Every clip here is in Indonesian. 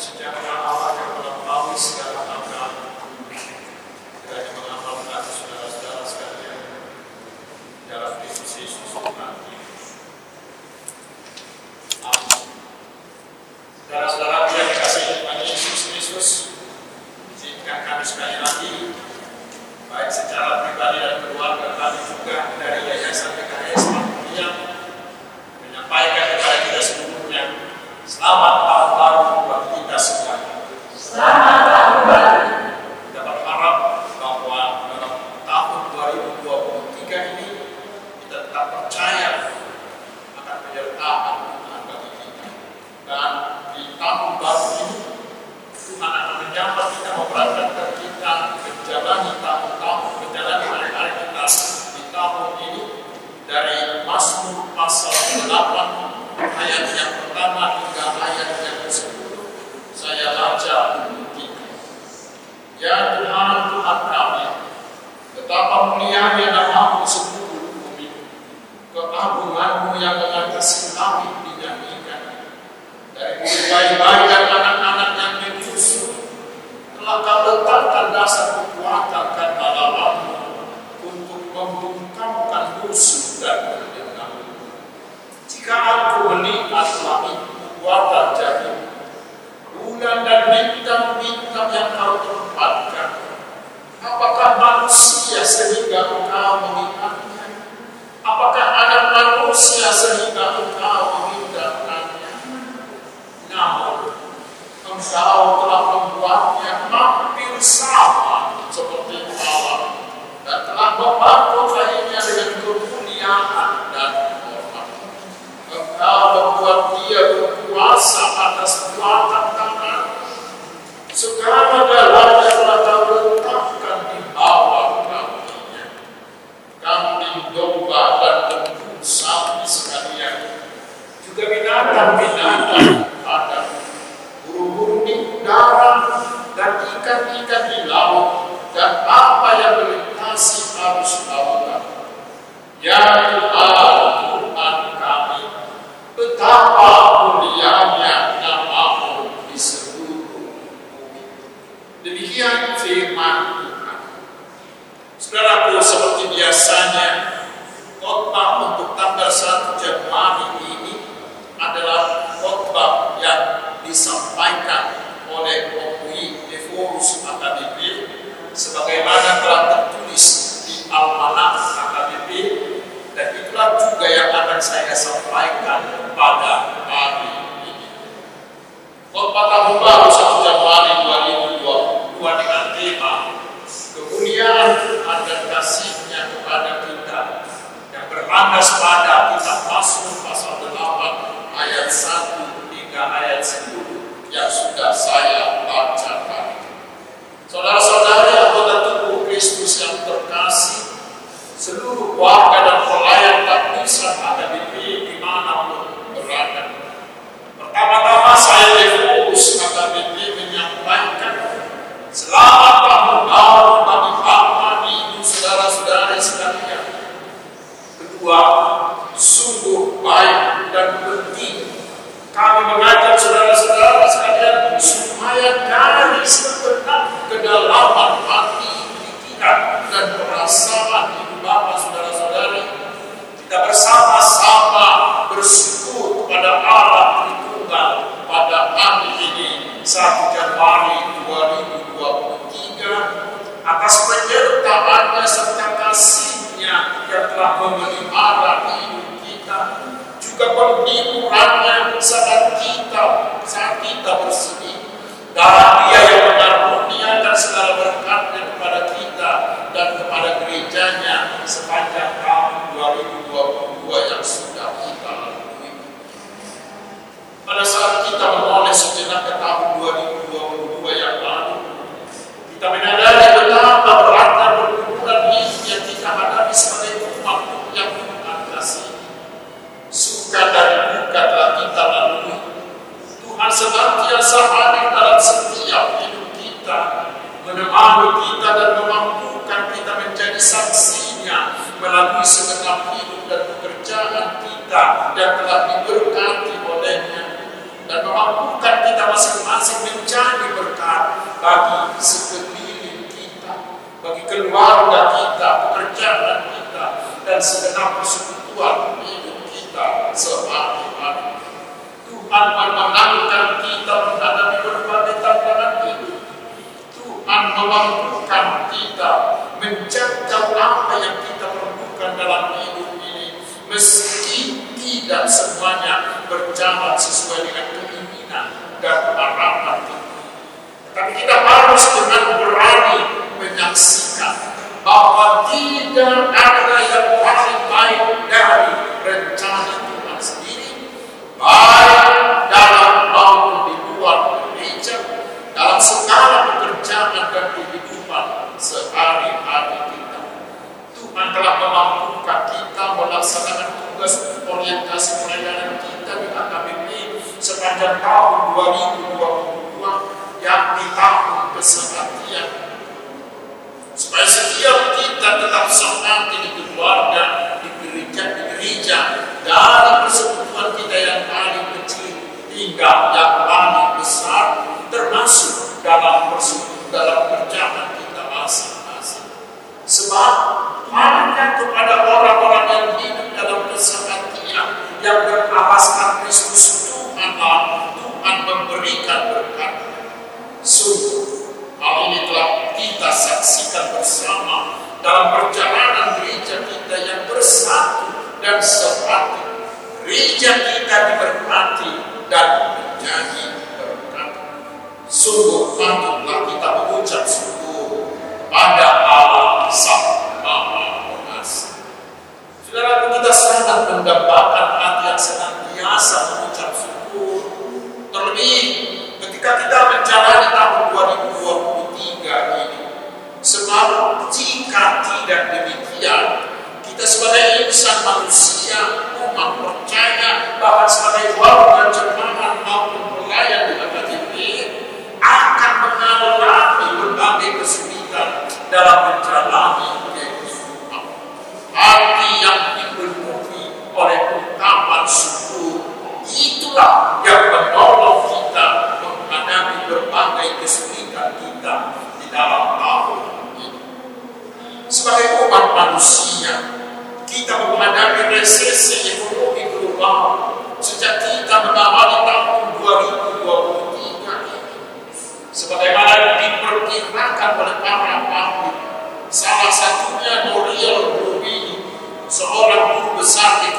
Mr. Chairman. Sapata Sapata pada Allah Tritunggal pada hari ini 1 Januari 2023 atas penyertaannya serta kasihnya yang telah memelihara hidup kita juga penghiburannya saat kita saat kita bersedih. Dan dia yang mengaruniakan segala berkatnya kepada kita dan kepada gerejanya sepanjang pada saat kita menoleh sejenak ke tahun 2022 yang lalu, kita menyadari betapa beratnya perkumpulan ini yang kita hadapi sebagai umat yang mengatasi. Suka dan duka telah kita lalui. Tuhan senantiasa hadir dalam setiap hidup kita, menemani kita dan memampukan kita menjadi saksinya melalui segenap hidup dan pekerjaan kita yang telah memampukan kita masing-masing menjadi berkat bagi sekeliling kita, bagi keluarga kita, pekerjaan kita, dan segenap persekutuan hidup kita sehari-hari. Tuhan memenangkan kita menghadapi berbagai tantangan hidup. Tuhan memampukan kita menjaga apa yang kita perlukan dalam hidup ini, meski tidak semuanya berjalan sesuai dengan dan kita. Tapi kita harus dengan berani menyaksikan bahwa tidak ada yang paling baik dari rencana Tuhan sendiri, baik dalam maupun di luar gereja, dalam segala pekerjaan dan kehidupan sehari-hari kita. Tuhan telah memampukan kita melaksanakan tugas orientasi pelayanan kita di AKBP sepanjang tahun 2022 yang di tahun kesehatian supaya setiap kita tetap semangat di keluarga, di gereja, di gereja, dari persekutuan kita yang paling kecil hingga yang paling besar, termasuk dalam persekutuan dalam kerjaan kita masing-masing. Sebab hanya kepada orang-orang yang hidup dalam kesehatian yang beralaskan Kristus Tuhanlah, Tuhan memberikan berkat. Sungguh Hal ini telah kita saksikan bersama dalam perjalanan gereja kita yang bersatu dan sepatu. Gereja kita diberkati dan menjadi berkat. Sungguh patutlah kita mengucap syukur pada Allah Sang Maha Pengasih. Saudara kita sangat mendapatkan hati yang senantiasa mengucap syukur. Terlebih ketika kita menjalani tahun 2023 ini. Sebab jika tidak demikian, kita sebagai insan manusia, umat percaya, bahkan sebagai warga jemaat maupun pelayan di HKTP akan mengalami berbagai kesulitan dalam menjalani kehidupan. Hati yang dipenuhi oleh ungkapan syukur itulah yang menolong kita menghadapi berbagai kesulitan kita di dalam tahun ini. Sebagai umat manusia, kita menghadapi resesi ekonomi global sejak kita mengawali tahun 2023 ini. Sebagaimana diperkirakan oleh para ahli, salah satunya Noriel Rubini, seorang guru besar ekonomi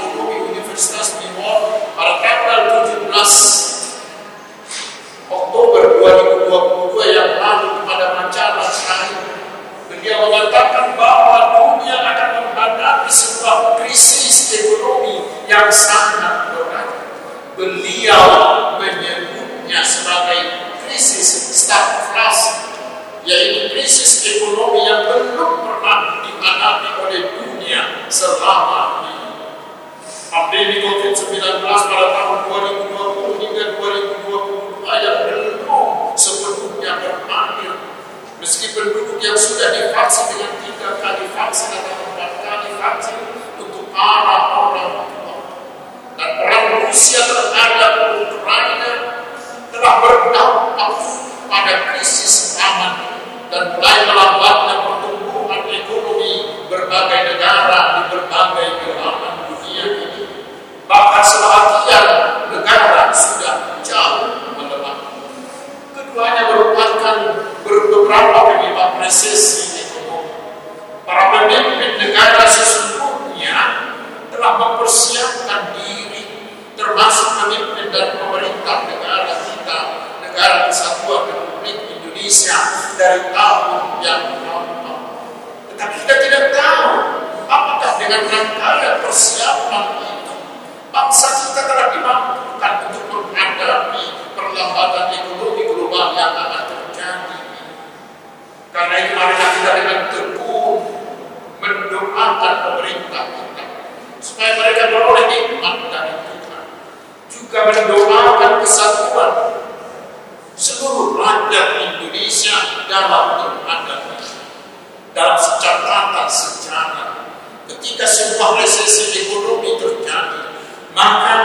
Sisi ekonomi terjadi, maka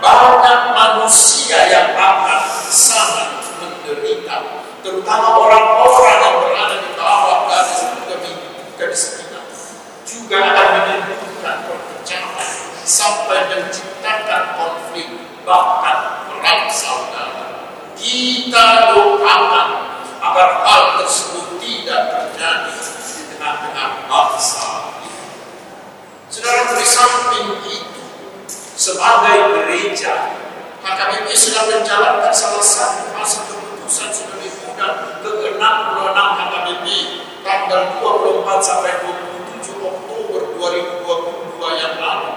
banyak manusia yang akan sangat menderita, terutama orang-orang yang berada di bawah garis kemiskinan juga akan menimbulkan perpecahan sampai menciptakan konflik bahkan perang saudara. Kita doakan agar hal tersebut tidak terjadi di tengah-tengah bangsa Saudara di samping itu, sebagai gereja, HKBP sedang menjalankan salah satu fase keputusan sebagai muda ke-66 HKBP tanggal 24 sampai 27 Oktober 2022 yang lalu,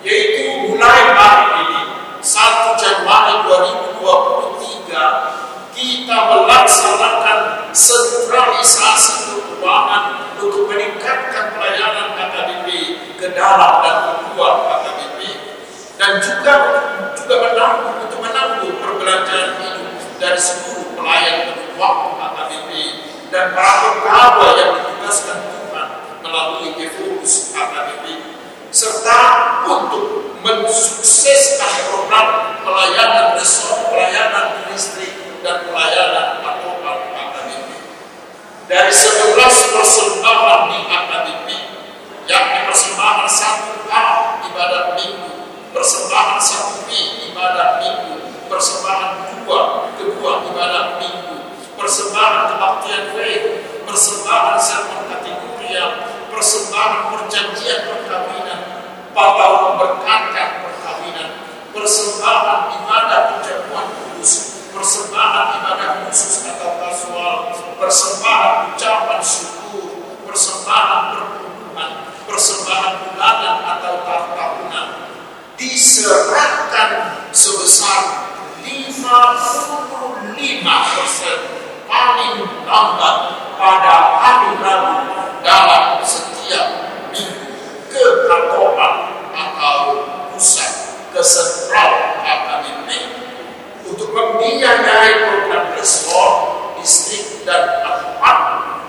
yaitu mulai hari ini 1 Januari 2023 kita melaksanakan sentralisasi keuangan untuk meningkatkan pelayanan dalam dan keluar KKBP dan juga juga menanggung untuk menanggung perbelanjaan hidup dari seluruh pelayan waktu KKBP dan para pegawai yang ditugaskan Tuhan melalui Evolus KKBP serta untuk mensukseskan program pelayanan resort, pelayanan listrik dan pelayanan patokan KKBP. Dari 11 persembahan di KKBP yakni persembahan satu A ibadat minggu, persembahan satu B ibadat minggu, persembahan dua kedua ibadat minggu, persembahan kebaktian faith, persembahan sermon kategoria, persembahan perjanjian perkawinan, atau berkata perkawinan, persembahan ibadah perjamuan kudus, persembahan ibadah khusus atau kasual, persembahan ucapan syukur, persembahan perhubungan, persembahan bulanan atau tahunan diserahkan sebesar 55 persen paling lambat pada hari Rabu dalam setiap minggu ke kantoran atau pusat kesentral AKBP untuk membiayai program resor distrik dan tempat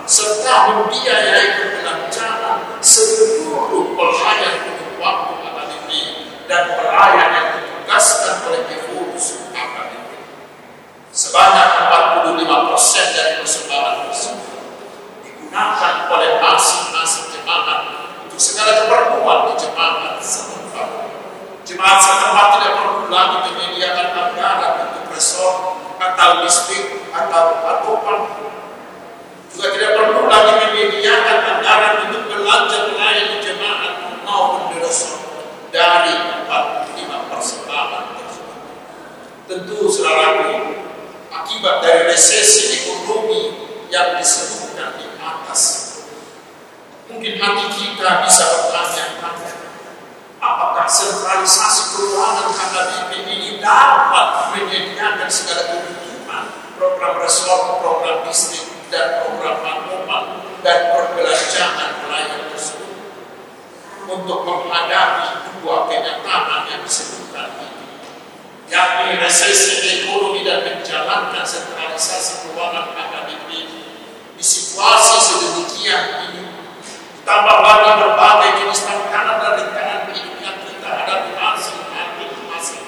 serta membiayai perbelanjaan seluruh pelayan dan pelayan yang ditugaskan oleh Evolus AKBP. Sebanyak 45 persen dari persembahan tersebut digunakan oleh masing-masing jemaat untuk segala keperluan di jemaat setempat. Jemaat setempat tidak perlu lagi menyediakan anggaran untuk resort atau listrik atau atopan juga tidak perlu lagi menyediakan anggaran untuk belanja pelayan di jemaat maupun di resort dari 45 persembahan tersebut. Tentu saudaraku, akibat dari resesi ekonomi yang disebutkan di atas, mungkin hati kita bisa bertanya-tanya, apakah sentralisasi keuangan KKBP ini dapat menyediakan segala kebutuhan program resort, program dan program dan perbelanjaan pelayan tersebut untuk menghadapi dua kenyataan yang disebutkan ini. Yakni resesi ekonomi dan menjalankan sentralisasi keuangan KKBP di situasi sedemikian ini tambah lagi berbagai jenis tantangan dan rintangan hidup yang kita hadapi masing-masing.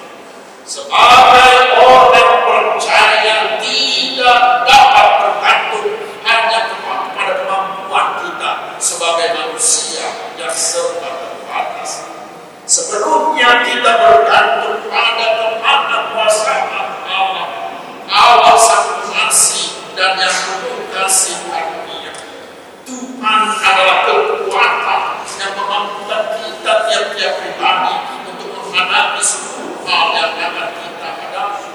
Sebagai orang percaya tidak dapat bergantung hanya kepada kemampuan kita sebagai manusia yang serba terbatas. Sebelumnya kita bergantung pada kemampuan Allah, Allah sang pengasih dan yang penuh kasih karunia. Tuhan adalah kekuatan yang memampukan kita tiap-tiap pribadi untuk menghadapi seluruh hal yang akan kita hadapi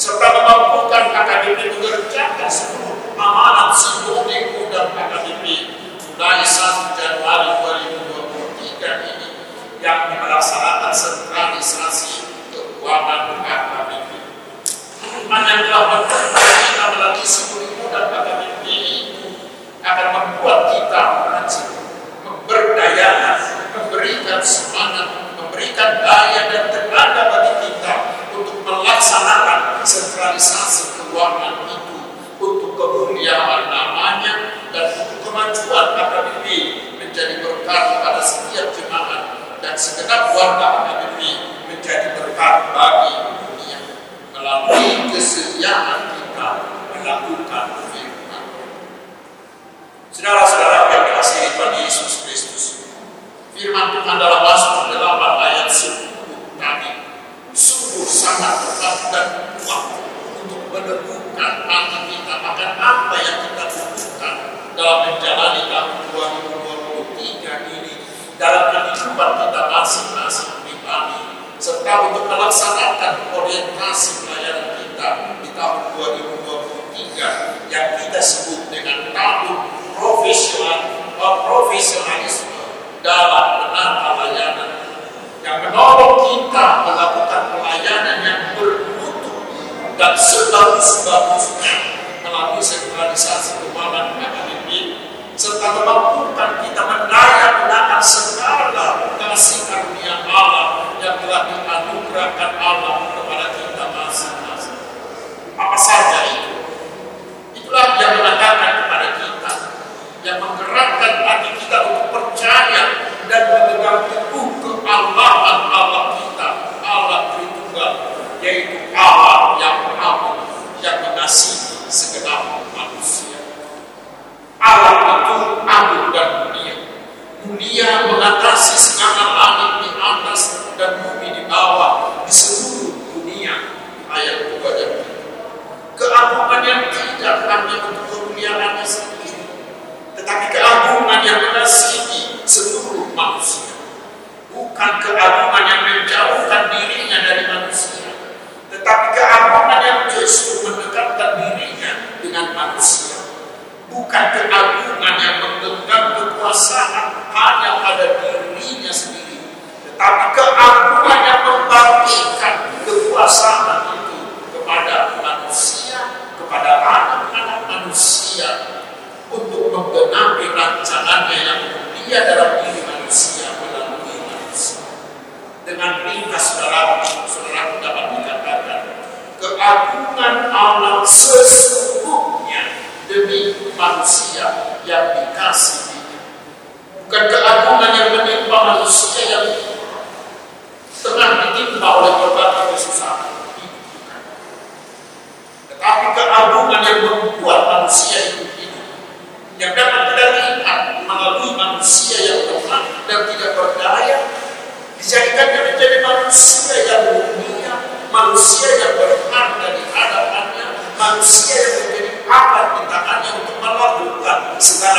serta memampukan KKBP mengerjakan seluruh amanat simbolik dan KKBP mulai 1 Januari 2023 ini yang sentralisasi keuangan KKBP. Tuhan yang telah kita melalui simbolik dan KKBP itu akan membuat kita memberdayakan, memberikan semangat, memberikan daya dan tenaga bagi kita untuk melaksanakan sentralisasi keuangan itu untuk kemuliaan tetap warta negeri menjadi berkat bagi dunia melalui kesediaan kita melakukan firman. Saudara-saudara yang dikasihi Tuhan Yesus Kristus, firman Tuhan dalam Mazmur 8 ayat 10 tadi sungguh sangat tetap dan kuat untuk meneguhkan hati kita akan apa yang kita butuhkan dalam menjalani tahun 2023 ini dalam serta untuk melaksanakan orientasi pelayanan kita di tahun 2023 yang kita sebut dengan tahun profesional profesionalisme dalam menata layanan. Yang menolong kita melakukan pelayanan yang bermutu dan sebagus-bagusnya melalui sentralisasi keuangan akademik serta kita mendaya gunakan segala kasih karunia Allah yang telah dianugerahkan Allah kepada kita masing-masing. Apa saja itu? Itulah yang mengatakan kepada kita, yang menggerakkan hati kita untuk percaya dan memegang teguh keallahan Allah kita, Allah Tritunggal, yaitu Allah yang agung, yang mengasihi segenap manusia. Allah itu agung dan mulia. Mulia mengatasi segala langit di atas dan bumi di bawah di seluruh dunia. Ayat 2 dan 3. Keagungan yang tidak hanya untuk kemuliaannya sendiri, tetapi keagungan yang mengasihi seluruh manusia. Bukan keagungan yang menjauhkan dirinya dari manusia, tetapi keagungan yang justru mendekatkan dirinya dengan manusia bukan keagungan yang menggenggam kekuasaan hanya pada dirinya sendiri, tetapi keagungan yang membagikan kekuasaan itu kepada manusia, kepada anak-anak manusia untuk menggenapi rancangannya yang mulia dalam diri manusia melalui manusia. Dengan ringkas saudara, saudara dapat dikatakan keagungan Allah sesungguhnya demi manusia yang dikasih Bukan keagungan yang menimpa manusia yang tengah ditimpa oleh berbagai kesusahan. Tetapi keagungan yang membuat manusia itu hidup. Yang dapat kita lihat melalui manusia yang lemah dan tidak berdaya. Dijadikannya menjadi manusia yang mulia, manusia yang berharga di hadapannya, manusia yang menjadi akan di untuk melakukan segala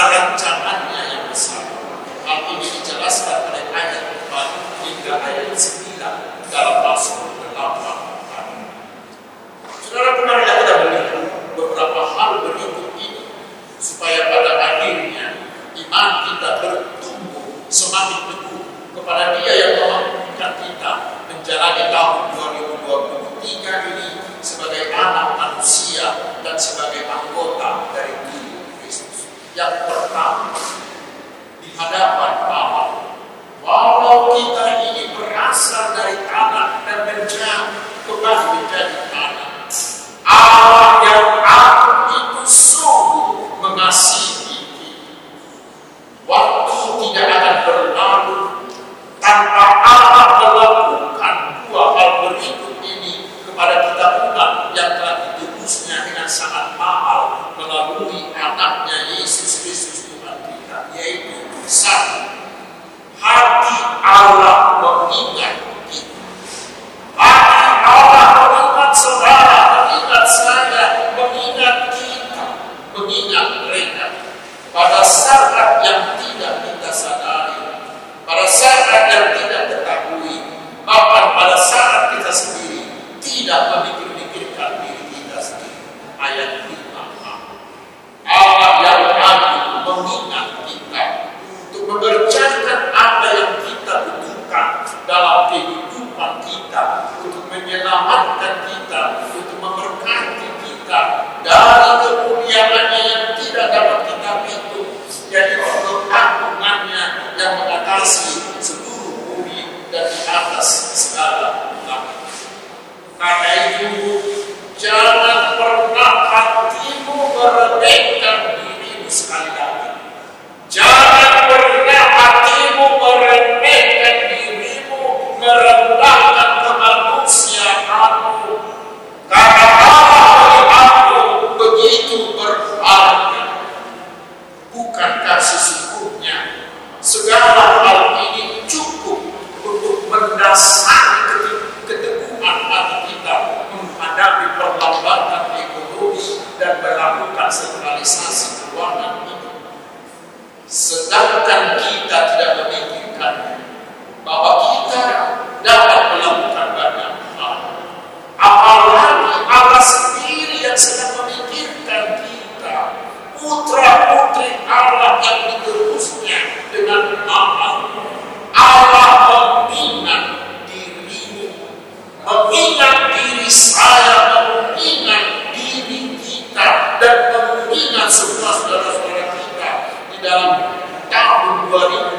Ingat semua saudara-saudara kita di dalam tahun 2000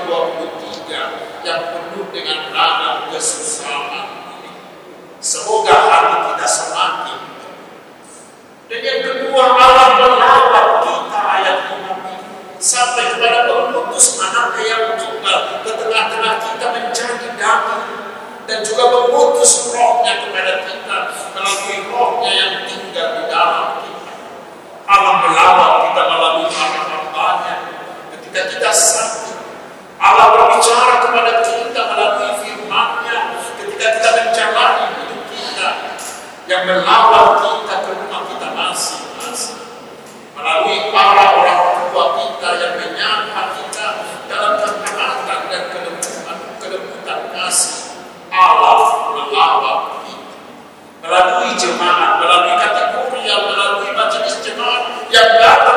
E a cada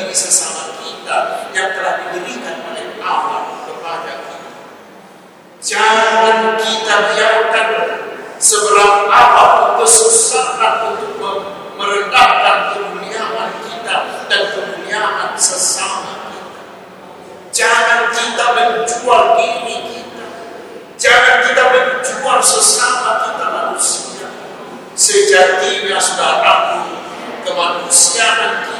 bagi sesama kita yang telah diberikan oleh Allah kepada kita. Jangan kita biarkan seberat apa kesusahan untuk merendahkan kemuliaan kita dan kemuliaan sesama kita. Jangan kita menjual diri kita. Jangan kita menjual sesama kita manusia. Sejatinya saudaraku, kemanusiaan kita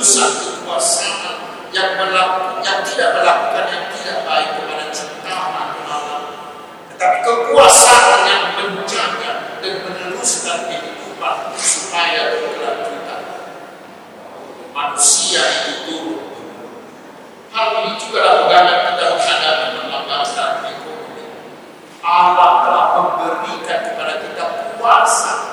satu kekuasaan yang yang tidak melakukan yang tidak baik kepada ciptaan Allah tetapi kekuasaan yang menjaga dan meneruskan kehidupan supaya berkelanjutan. Manusia itu turun. Hal ini juga lah pegangan kita menghadapi perlambatan ekonomi. Allah telah memberikan kepada kita kuasa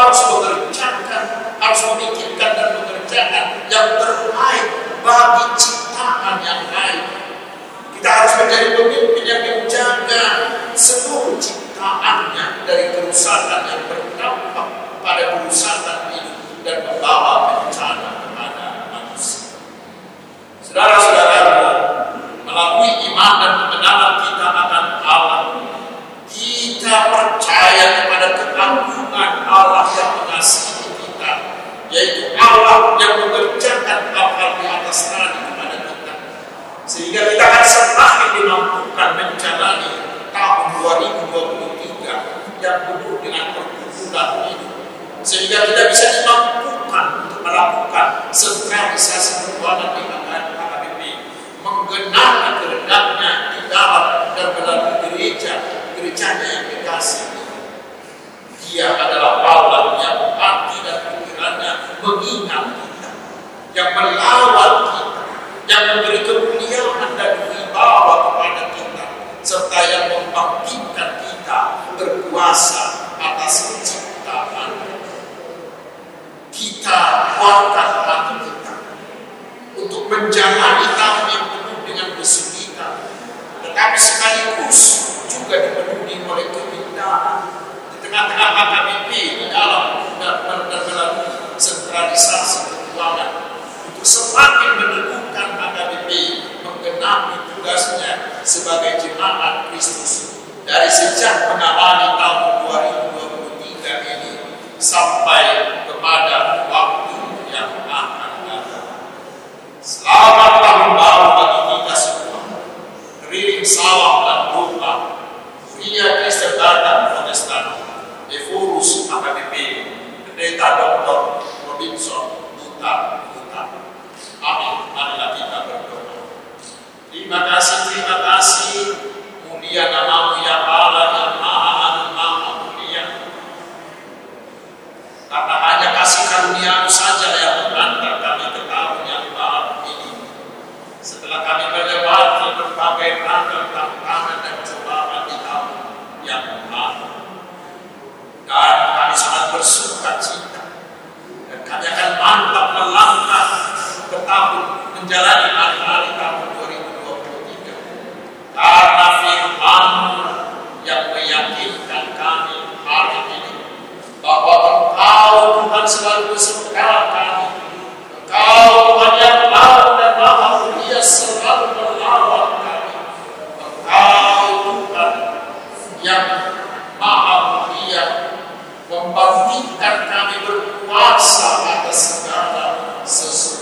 harus mengerjakan, harus memikirkan dan mengerjakan yang terbaik bagi ciptaan yang lain. Kita harus menjadi pemimpin yang menjaga seluruh ciptaannya dari kerusakan yang berdampak pada kerusakan ini dan membawa bencana kepada manusia. Saudara-saudara, sehingga kita akan semakin dimampukan menjalani tahun 2023 yang penuh dengan perkumpulan ini. Sehingga kita bisa dimampukan untuk melakukan sentralisasi keuangan di dalam KKPP menggenangi kehendaknya di dalam dan melalui gereja gerejanya yang dikasih. Dia adalah Allah yang hati dan pikirannya mengingat kita yang melawat kita dari sejak penanganan tahun 2023 ini sampai kepada waktu yang akan datang. Selamat tahun baru bagi kita semua. Terima salam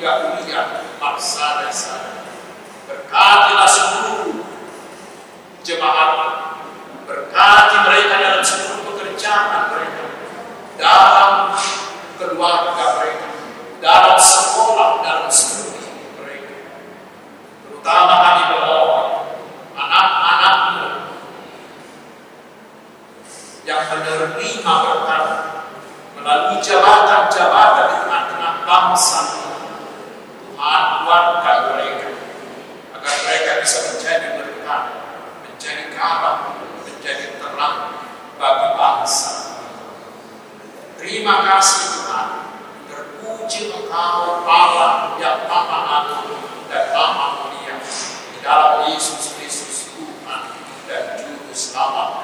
hingga bangsa dan sana. Berkatilah seluruh jemaat, berkati mereka dalam seluruh pekerjaan mereka, dalam keluarga mereka, dalam sekolah, dalam studi mereka. Terutama kami berdoa anak-anakmu yang menerima berkat melalui jabatan-jabatan di tengah-tengah bangsa kuatkan mereka agar mereka bisa menjadi berkat, menjadi garam, menjadi terang bagi bangsa. Terima kasih Tuhan, terpuji Engkau Allah yang Maha Agung dan Maha Mulia di dalam Yesus Kristus Tuhan dan Juru Selamat